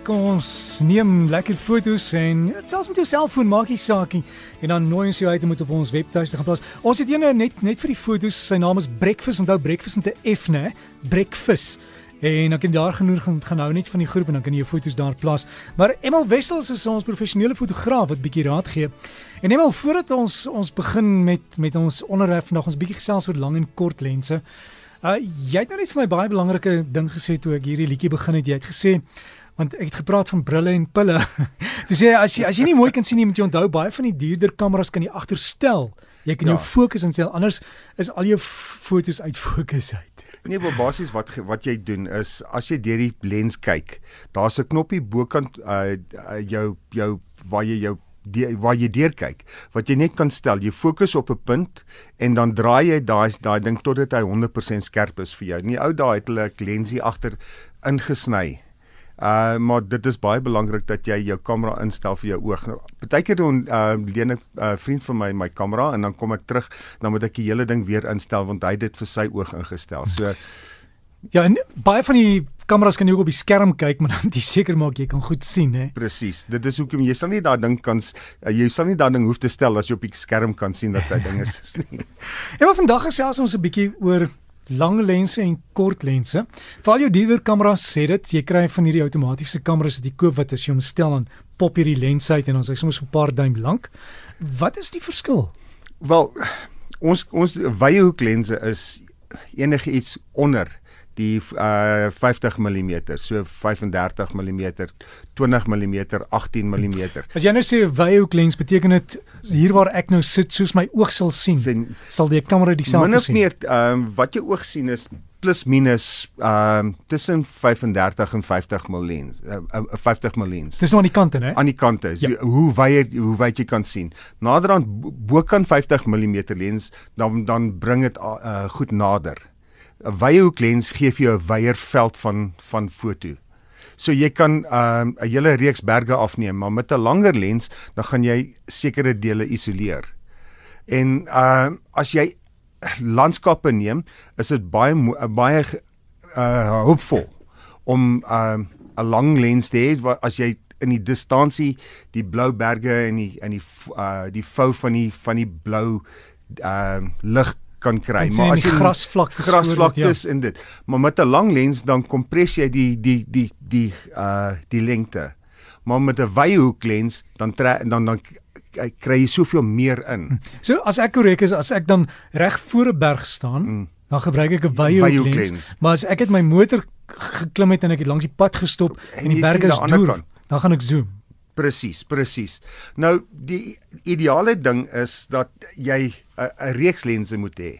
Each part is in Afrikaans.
Kom ons neem lekker foto's en selfs met jou selfoon maak jy saakie en dan nooi ons jou uit om dit op ons webtuiste gaan plaas. Ons het eene net net vir die foto's. Sy naam is Breakfast. Onthou Breakfast met 'n F, né? Breakfast. En dan kan jy daar genoeg gaan, gaan hou net van die groep en dan kan jy jou foto's daar plaas. Maar Emel Wessels is ons professionele fotograaf wat bietjie raad gee. En Emel, voordat ons ons begin met met ons onderwerp vandag, ons bietjie gesels oor lang en kort lense. Uh jy het nou net vir my baie belangrike ding gesê toe ek hierdie liedjie begin het. Jy het gesê want ek het gepraat van brille en pille. Toe sê as jy as jy nie mooi kan sien nie, moet jy onthou baie van die duurder kameras kan jy agterstel. Jy kan ja. jou fokus instel anders is al jou fotos uit fokus uit. Nee, maar basies wat wat jy doen is as jy deur die lens kyk, daar's 'n knoppie bokant uh, uh jou jou waar jy jou die waar jy deur kyk wat jy net kan stel jy fokus op 'n punt en dan draai jy daai daai ding totdat hy 100% skerp is vir jou. Nie ou daai het hulle 'n lensie agter ingesny Uh maar dit is baie belangrik dat jy jou kamera instel vir jou oog. Nou, partykeer doen uh leen 'n uh, vriend van my my kamera en dan kom ek terug, dan moet ek die hele ding weer instel want hy het dit vir sy oog ingestel. So Ja, en baie van die kameras kan jy ook op die skerm kyk, maar dan jy seker maak jy kan goed sien, hè. Presies. Dit is hoekom jy sal nie daai ding kan uh, jy sal nie daai ding hoef te stel as jy op die skerm kan sien dat hy ding is nie. ja, maar vandag gesels ons 'n bietjie oor lang lense en kort lense. Veral jou diewer kameras sê dit, jy kry van hierdie outomatiese kameras wat jy koop wat as jy hom stel dan pop hierdie lens uit en ons is soms 'n paar duim lank. Wat is die verskil? Wel, ons ons wye hoek lense is enige iets onder die uh 50 mm, so 35 mm, 20 mm, 18 mm. As jy nou sê wye hoek lens, beteken dit hier waar ek nou sit soos my oog sal sien, sien sal die kamera dieselfde sien. Min of meer ehm um, wat jou oog sien is plus minus ehm um, tussen 35 en 50 mm lens, uh, uh, 50 mm lens. Dis nou aan die kante, hè? Aan die kante. Ja. So, hoe wyd hoe wyd jy kan sien. Naderhand bokant 50 mm lens, dan dan bring dit uh, goed nader. 'n wye hoek lens gee vir jou 'n wyeer veld van van foto. So jy kan 'n um, hele reeks berge afneem, maar met 'n langer lens dan gaan jy sekere dele isoleer. En uh as jy landskappe neem, is dit baie baie uh hoopvol om 'n uh, 'n lang lens te hê as jy in die distansie die blou berge en die in die uh die vou van die van die blou uh lig kan kry. Maar as jy grasvlaktes grasvlaktes ja. in dit, maar met 'n lang lens dan kompres jy die die die die uh die lengte. Maar met 'n wye hoek lens dan trek dan dan kry jy soveel meer in. Hm. So as ek korrek is, as ek dan reg voor 'n berg staan, mm. dan gebruik ek 'n wye hoek lens. lens. Maar as ek het my motor geklim het en ek het langs die pad gestop en, en die berg is deur, dan gaan ek zoom. Presies, presies. Nou die ideale ding is dat jy 'n reeks lense moet hê.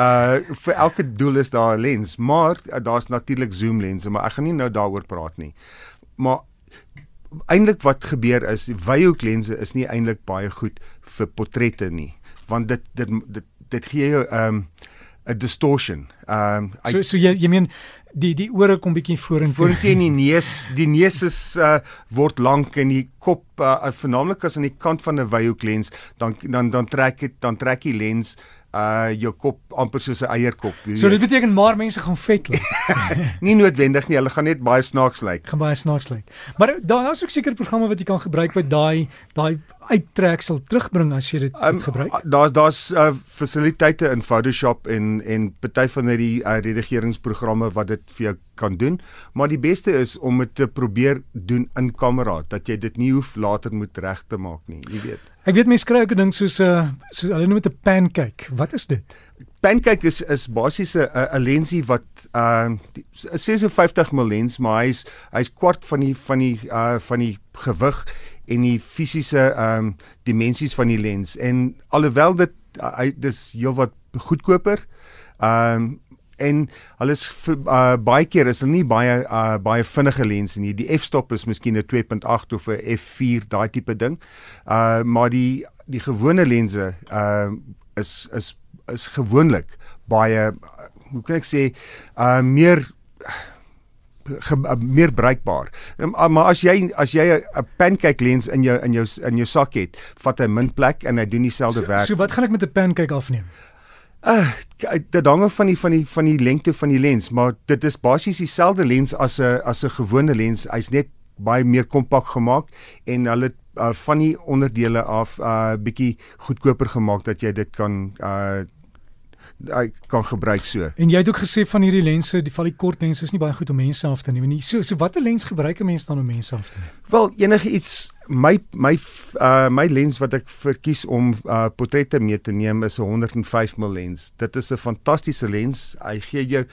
Uh vir elke doel is daar 'n lens, maar uh, daar's natuurlik zoom lense, maar ek gaan nie nou daaroor praat nie. Maar eintlik wat gebeur is wyhoek lense is nie eintlik baie goed vir portrette nie, want dit dit dit, dit gee jou 'n um, 'n distortion. Um so so jy jy meen die die ore kom bietjie vorentoe. Vorentoe in die neus, die neus is uh word lank en die kop uh vernaamlik as aan die kant van 'n wyhoek lens, dan dan dan trek dit dan trek die lens uh jou kop amper soos 'n eierkop. So dit beteken maar mense gaan vet lyk. nie noodwendig nie, hulle gaan net baie snaaks lyk. Gaan baie snaaks lyk. Maar daar is ook seker programme wat jy kan gebruik wat daai daai uittreksel terugbring as jy dit um, gebruik. Daar's daar's uh, fasiliteite in Photoshop en en party van hierdie uh, redigeringsprogramme wat dit vir jou kan doen, maar die beste is om dit te probeer doen in kamera dat jy dit nie hoef later moet reg te maak nie, jy weet. Ek weet mense kry ook 'n ding soos 'n uh, so hulle noem dit 'n pancake. Wat is dit? Pancake is is basies 'n 'n lensie wat uh 56 mm lens, maar hy's hy's kwart van die van die uh van die gewig en die fisiese ehm um, dimensies van die lens en alhoewel dit hy dis heelwat goedkoper ehm um, en hulle is uh, baie keer is hulle nie baie uh, baie vinnige lense nie. Die f-stop is miskien 'n 2.8 of 'n f4 daai tipe ding. Uh maar die die gewone lense uh is is is gewoonlik baie hoe kan ek sê uh meer ge, uh, meer bruikbaar. Um, uh, maar as jy as jy 'n pancake lens in jou in jou in jou sak het, vat hy min plek en hy doen dieselfde so, werk. So wat gaan ek met 'n pancake afneem? Uh, dit hang af van die van die van die lengte van die lens, maar dit is basies dieselfde lens as 'n as 'n gewone lens. Hy's net baie meer kompak gemaak en hulle uh, van die onderdele af uh bietjie goedkoper gemaak dat jy dit kan uh ek kan gebruik so. En jy het ook gesê van hierdie lense, die van die kort lense is nie baie goed om mense af te neem nie. So so watter lens gebruik 'n mens dan om mense af te neem? Wel, enige iets my my uh my lens wat ek verkies om uh portrette mee te neem is 'n 105 mm lens. Dit is 'n fantastiese lens. Hy gee jou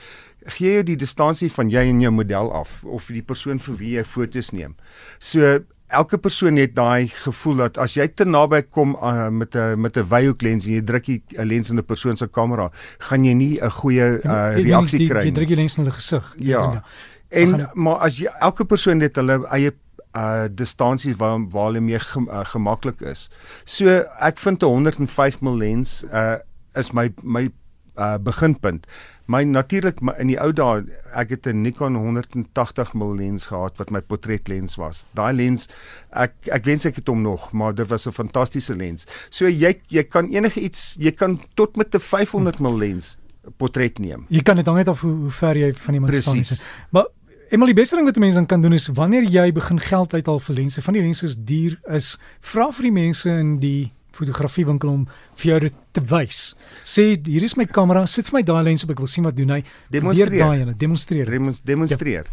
gee jou die distansie van jy en jou model af of die persoon vir wie jy foto's neem. So elke persoon het daai gevoel dat as jy te naby kom uh, met 'n met 'n wyhoek lens en jy druk die lens in 'n persoon se kamera, gaan jy nie 'n goeie uh, reaksie kry nie. Jy druk die lens in hulle gesig. Ja. ja. En maar as jy elke persoon het hulle eie uh distansies waar waar hulle mee ge, uh, gemaklik is. So ek vind 'n 105 mm lens uh is my my uh beginpunt. My natuurlik in die ou dae, ek het 'n Nikon 180 mm lens gehad wat my portretlens was. Daai lens ek ek wens ek het hom nog, maar dit was 'n fantastiese lens. So jy jy kan enige iets, jy kan tot met 'n 500 mm lens portret neem. Jy kan dit hang net af hoe, hoe ver jy van iemand staan is. Maar Emily, die beste ding wat 'n mens dan kan doen is wanneer jy begin geld uithaal vir lense, van die lense is duur is, vra vir die mense in die fotografiewinkel om vir jou dit te wys. Sê hier is my kamera, sit my daai lens op, ek wil sien wat doen hy. Demonstreer daai ene, demonstreer. Demonstreer.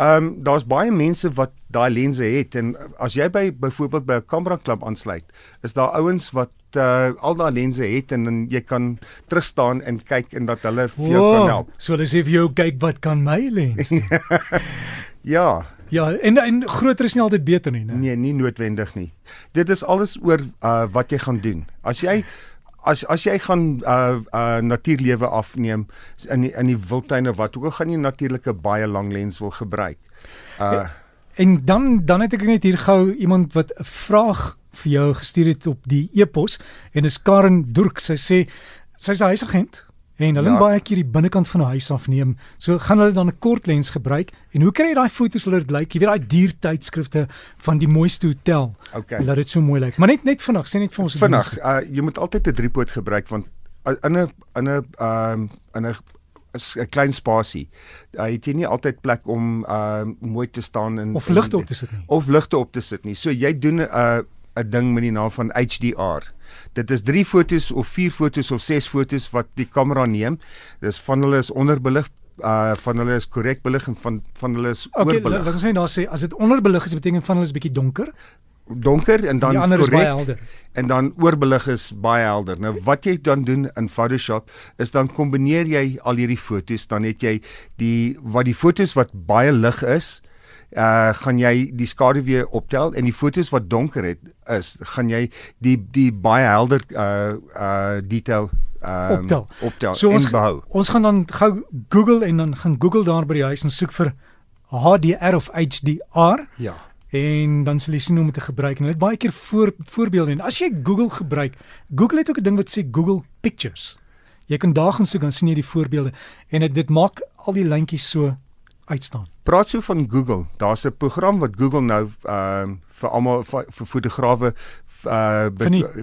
Ehm um, daar's baie mense wat daai lense het en as jy by byvoorbeeld by 'n kamera klub aansluit, is daar ouens wat uh, al daai lense het en dan jy kan terug staan en kyk en dat hulle vir jou wow, kan help. So hulle sê vir jou kyk wat kan my lens. ja, Ja, en en groter is nie altyd beter nie, né? Nee, nie noodwendig nie. Dit is alles oor uh wat jy gaan doen. As jy as as jy gaan uh uh natuurlewe afneem in die, in die wildtuine wat ook gaan jy natuurlike baie lang lens wil gebruik. Uh en dan dan het ek net hier gou iemand wat 'n vraag vir jou gestuur het op die e-pos en dis Karen Durk. Sy sê sy's 'n huisagent En hulle ja. baie keer die binnekant van 'n huis afneem. So gaan hulle dan 'n kort lens gebruik. En hoe kry jy daai foto's hulle dit lyk? Jy weet daai duur tydskrifte van die mooiste hotel. Okay. Laat dit so mooi lyk. Maar net net vinnig, sê net vir ons vinnig. Uh, jy moet altyd 'n driepoot gebruik want in 'n in 'n ehm in 'n 'n klein spasie. Hy uh, het jy nie altyd plek om uh mooi te staan en of ligte op te sit nie. Of ligte op te sit nie. So jy doen 'n uh, 'n ding met die naam van HDR. Dit is 3 fotos of 4 fotos of 6 fotos wat die kamera neem. Dis van hulle is onderbelig uh van hulle is korrek belig en van van hulle is okay, oorbelig. Wat ons sê daar sê as dit onderbelig is beteken van hulle is bietjie donker. Donker en dan korrek. En dan oorbelig is baie helder. Nou wat jy dan doen in Photoshop is dan kombineer jy al hierdie fotos, dan het jy die wat die fotos wat baie lig is, uh gaan jy die skaduwee optel en die fotos wat donker het is gaan jy die die baie helder uh uh detail um, optel. optel so ons, behou. Ons gaan dan gou Google en dan gaan Google daar by die huis en soek vir HDR of HDR. Ja. En dan sal jy sien hoe om dit te gebruik en hulle het baie keer voor voorbeelde en as jy Google gebruik, Google het ook 'n ding wat sê Google Pictures. Jy kan daar gaan soek dan sien jy die voorbeelde en dit, dit maak al die lyntjies so uitstaan. Praat so van Google. Daar's 'n program wat Google nou ehm uh, vir almal vir fotograwe uh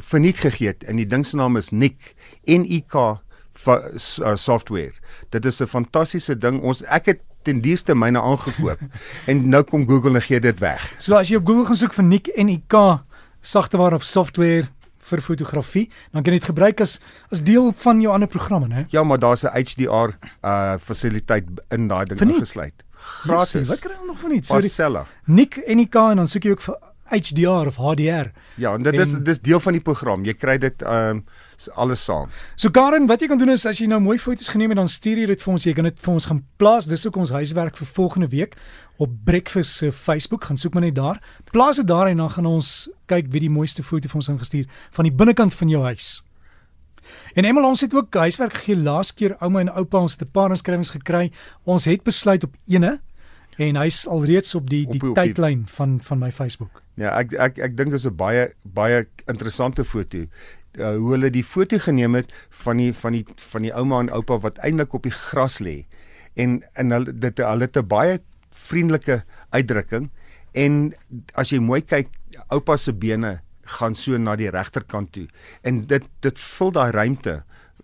verniet gegee het en die ding se naam is Nik N I K uh, software. Dit is 'n fantastiese ding. Ons ek het ten dieste myne aangekoop en nou kom Google en gee dit weg. So as jy op Google gaan soek vir Nik N I K sagteware of software vir fotografie, dan kan jy dit gebruik as as deel van jou ander programme, né? Ja, maar daar's 'n HDR uh fasiliteit in daai ding ingesluit. Gratis. Wat kry jy nog van iets? Sorry. Nik NK en dan soek jy ook vir HDR of HDR. Ja, en dit en, is dis deel van die program. Jy kry dit ehm um, alles saam. So Karen, wat jy kan doen is as jy nou mooi foto's geneem het, dan stuur jy dit vir ons. Jy kan dit vir ons gaan plaas. Dis ook ons huiswerk vir volgende week op Breakfast se Facebook. Gaan soek maar net daar. Plaas dit daar en dan gaan ons kyk wie die mooiste foto vir ons ingestuur van die binnekant van jou huis. En Emel ons het ook huiswerk gegee laas keer ouma en oupa ons het 'n paar inskrywings gekry. Ons het besluit op ene en hy's alreeds op die die, die tydlyn van van my Facebook. Ja, ek ek ek dink dit is 'n baie baie interessante foto. Uh, hoe hulle die foto geneem het van die van die van die ouma en oupa wat eintlik op die gras lê. En en hulle dit hulle het 'n baie vriendelike uitdrukking en as jy mooi kyk oupa se bene gaan so na die regterkant toe en dit dit vul daai ruimte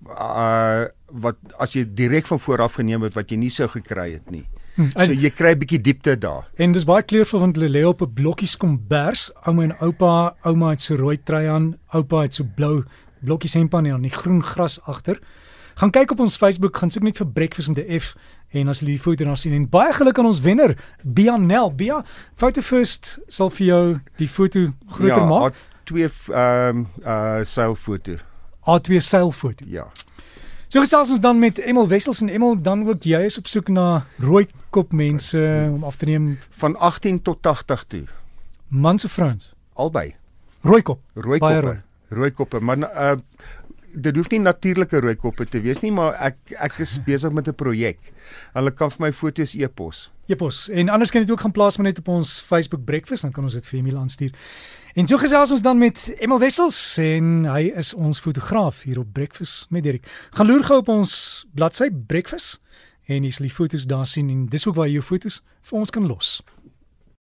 uh wat as jy direk van voor af geneem het wat jy nie sou gekry het nie Hmm, So jy kry 'n bietjie diepte daar. En dis baie kleurvol want hulle lê op 'n blokkies kombers. Ouma en oupa, ouma het so rooi trui aan, oupa het so blou blokkies hemp aan en dan die groen gras agter. Gaan kyk op ons Facebook, gaan soek net vir Breakfast met 'n F en as jy die foto dan sien en baie geluk aan ons wenner, Bianel. Bia, Photo First sal vir jou die foto groter ja, maak. twee ehm um, uh seilfoto. A2 seilfoto. Ja. So gesels ons dan met Emel Wessels en Emel dan ook jy is op soek na rooi kop mense om af te neem, Van 18 tot 80 toe. mans of vrouens. Albei. Rooi kop. Rooi koppe. Rooi koppe, maar uh dit hoef nie natuurlike rooi koppe te wees nie, maar ek ek is besig met 'n projek. Hulle kan vir my foto's e-pos. Epos. En anders kan jy dit ook gaan plaas maar net op ons Facebook Breakfast dan kan ons dit vir Emil aanstuur. En so gesels ons dan met Emil Wessels en hy is ons fotograaf hier op Breakfast met Dirk. Gaan loer gou op ons bladsy Breakfast en jy sal die foto's daar sien en dis ook waar jy jou foto's vir ons kan los.